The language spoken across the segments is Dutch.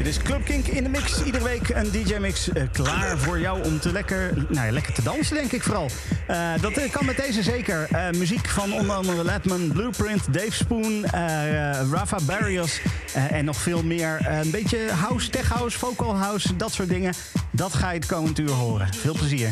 Dit is Club Kink in de mix. Iedere week een DJ-mix eh, klaar voor jou om te lekker, nou ja, lekker te dansen, denk ik vooral. Eh, dat eh, kan met deze zeker. Muziek van onder andere Ledman, Blueprint, Dave Spoon, Rafa Barrios en nog veel meer. Een beetje house, tech house, vocal house, dat soort dingen. Dat ga je het komend uur horen. Veel plezier.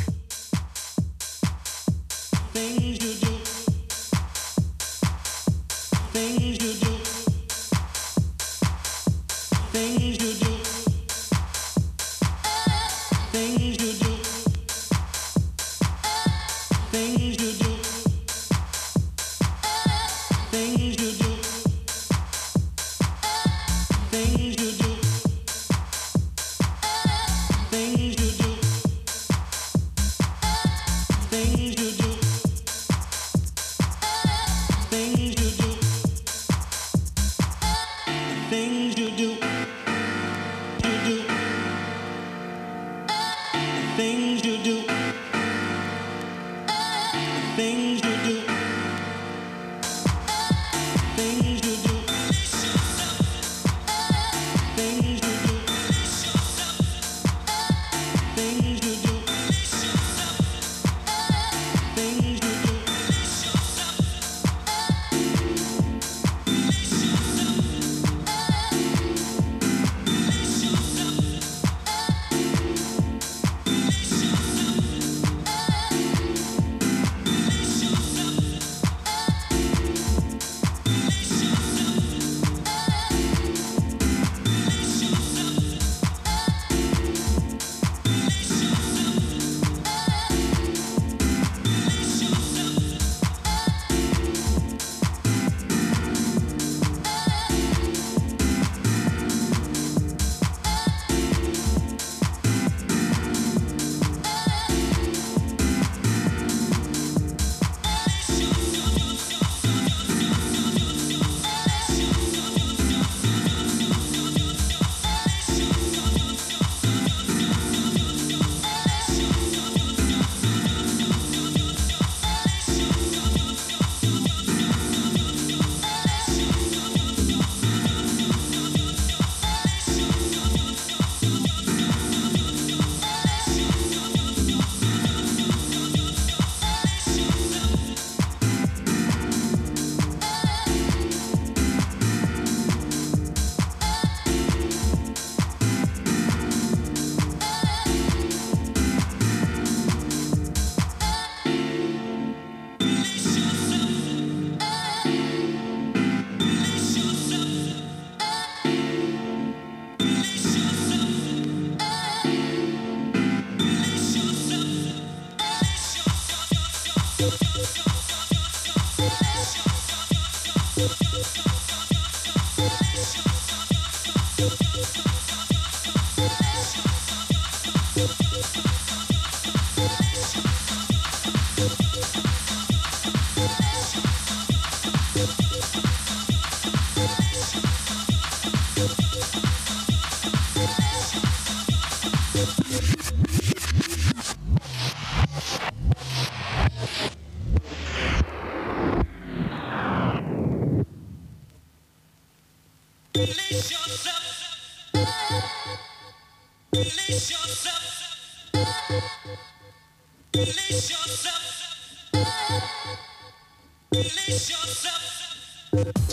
Release yourself.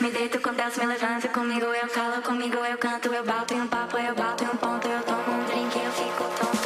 Me deito com Deus, me levanto comigo, eu calo comigo, eu canto, eu bato em um papo, eu bato em um ponto, eu tomo um drink, eu fico tonto.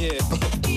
Yeah.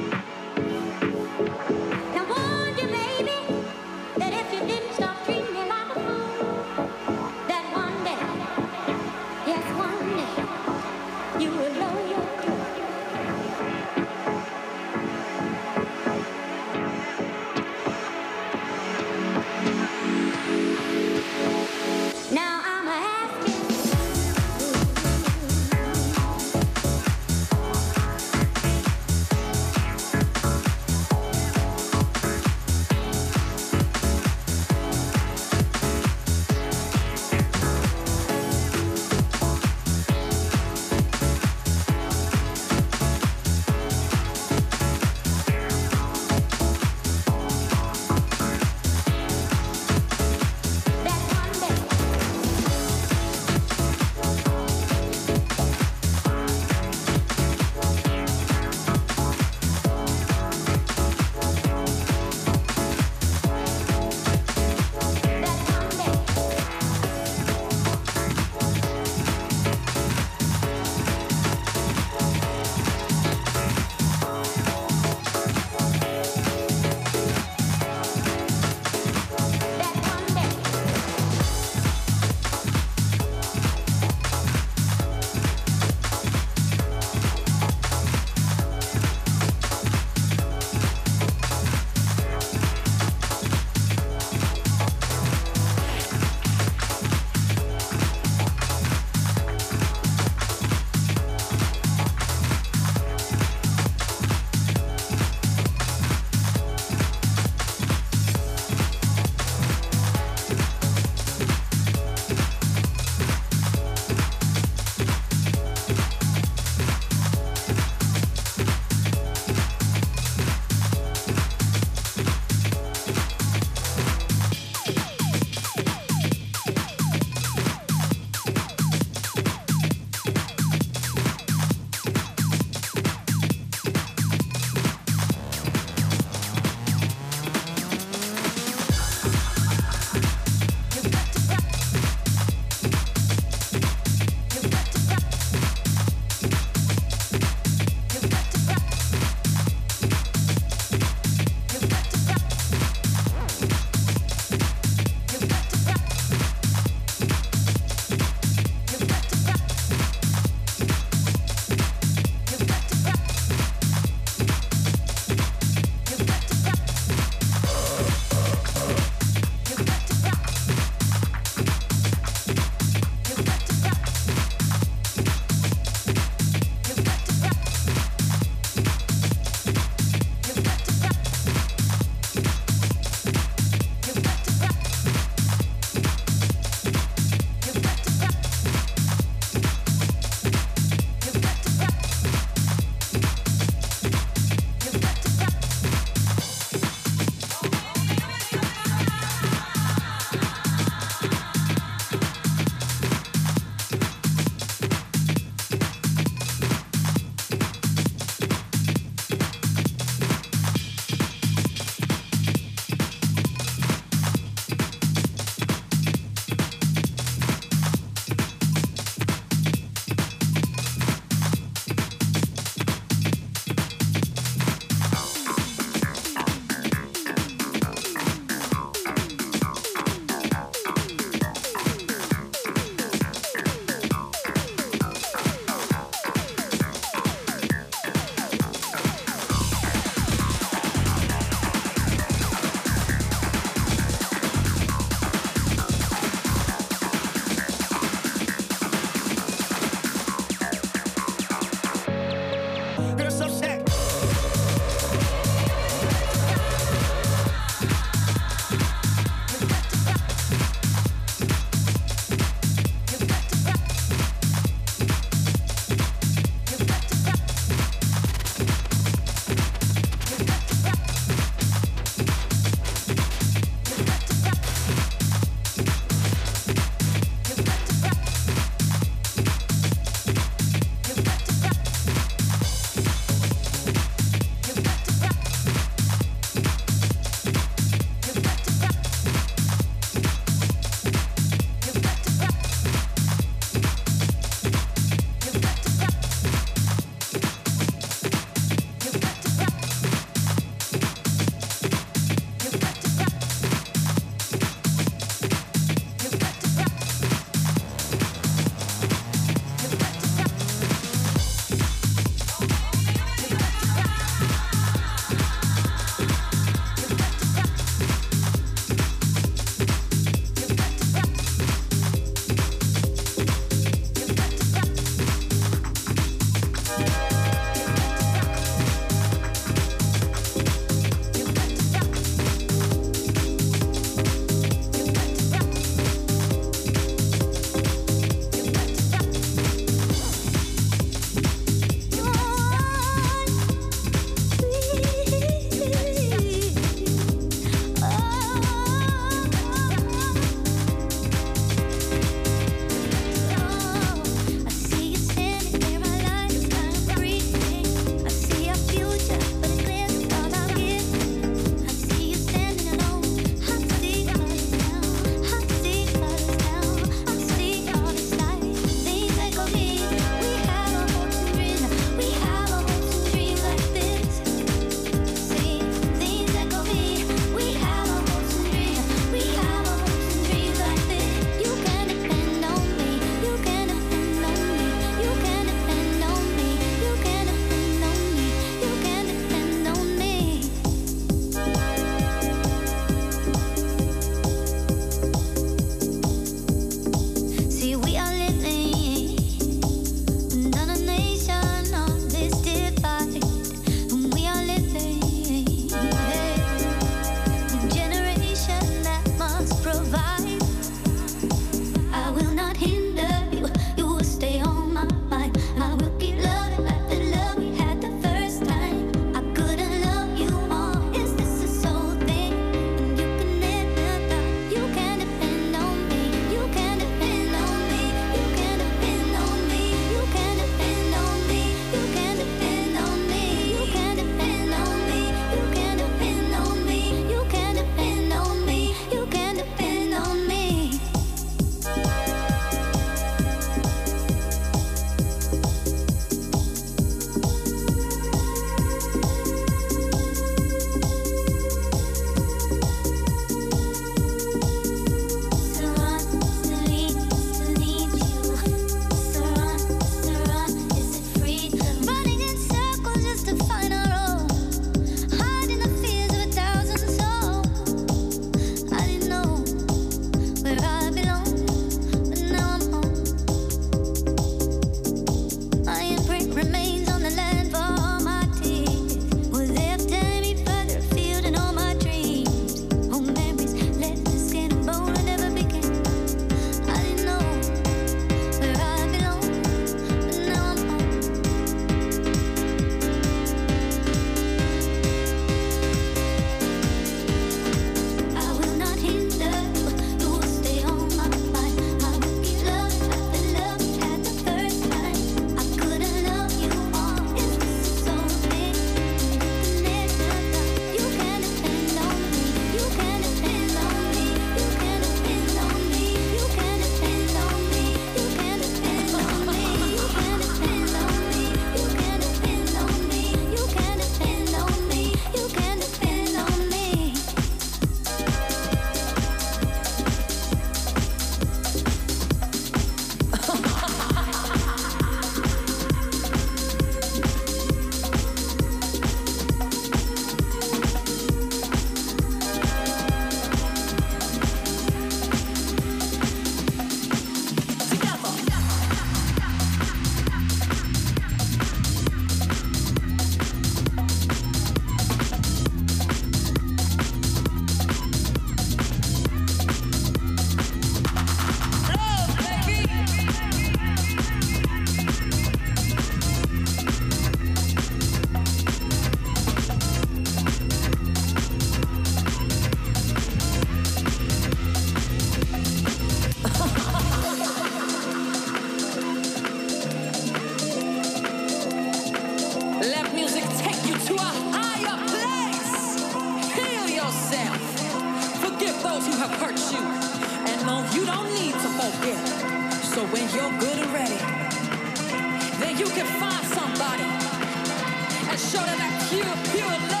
Show that you, you love.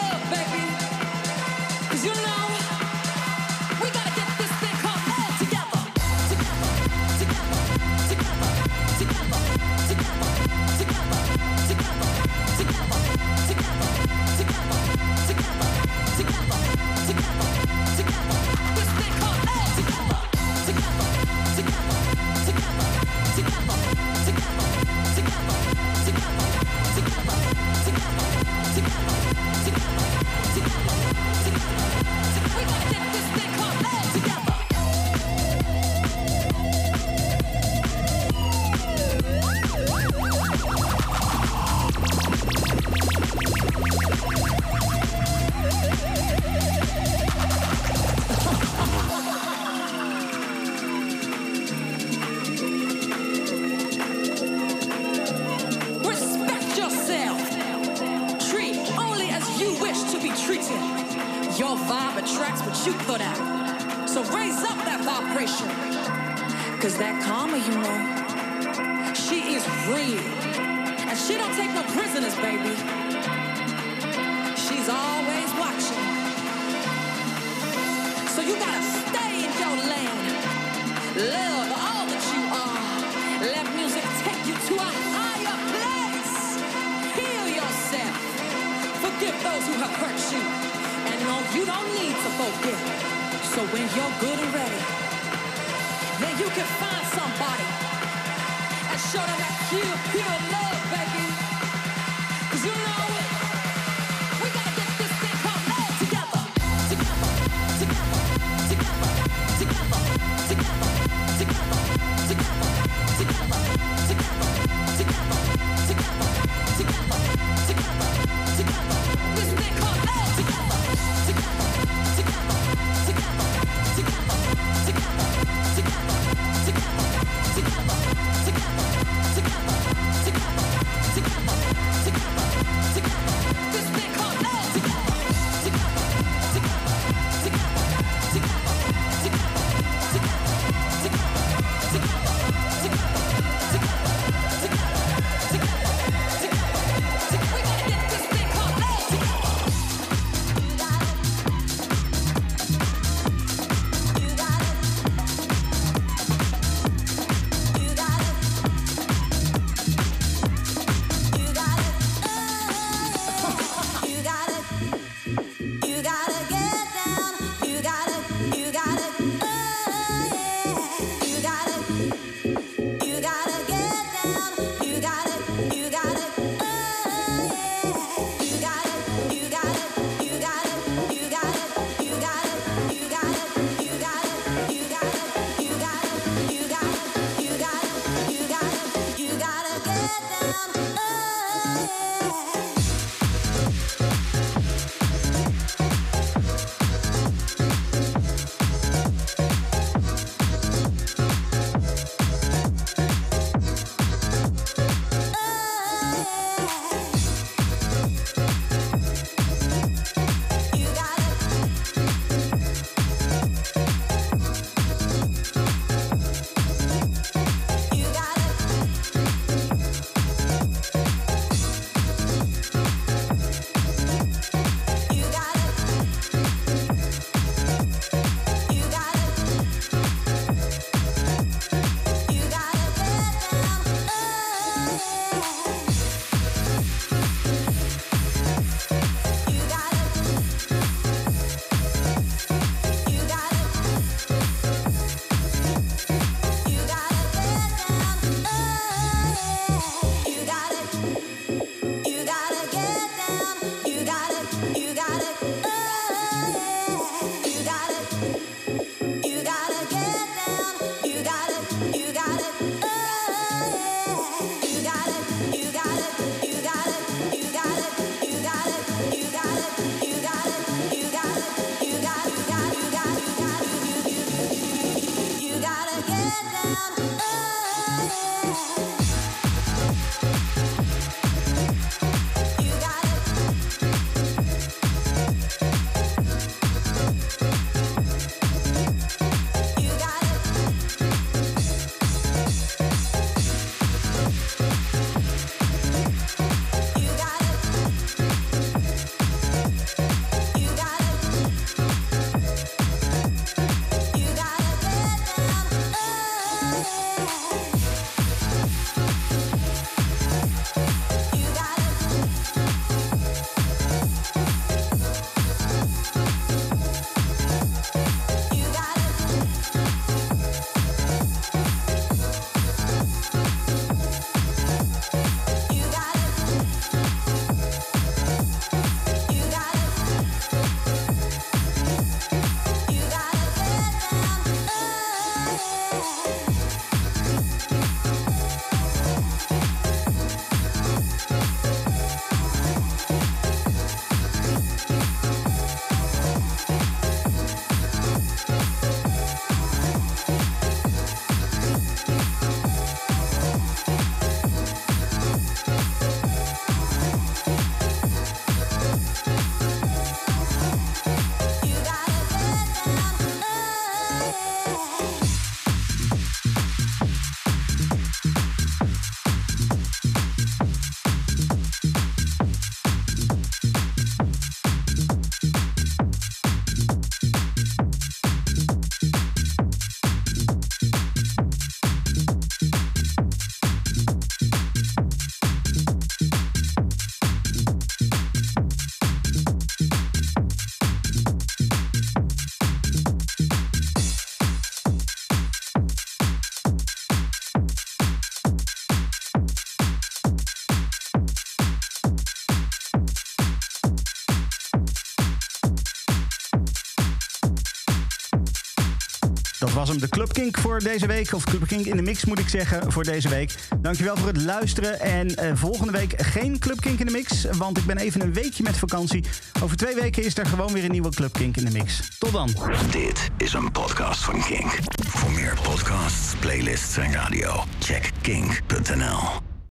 De Club Kink voor deze week. Of Club Kink in de mix moet ik zeggen voor deze week. Dankjewel voor het luisteren. En eh, volgende week geen Club Kink in de mix. Want ik ben even een weekje met vakantie. Over twee weken is er gewoon weer een nieuwe Club Kink in de mix. Tot dan. Dit is een podcast van Kink. Voor meer podcasts, playlists en radio, check kink.nl.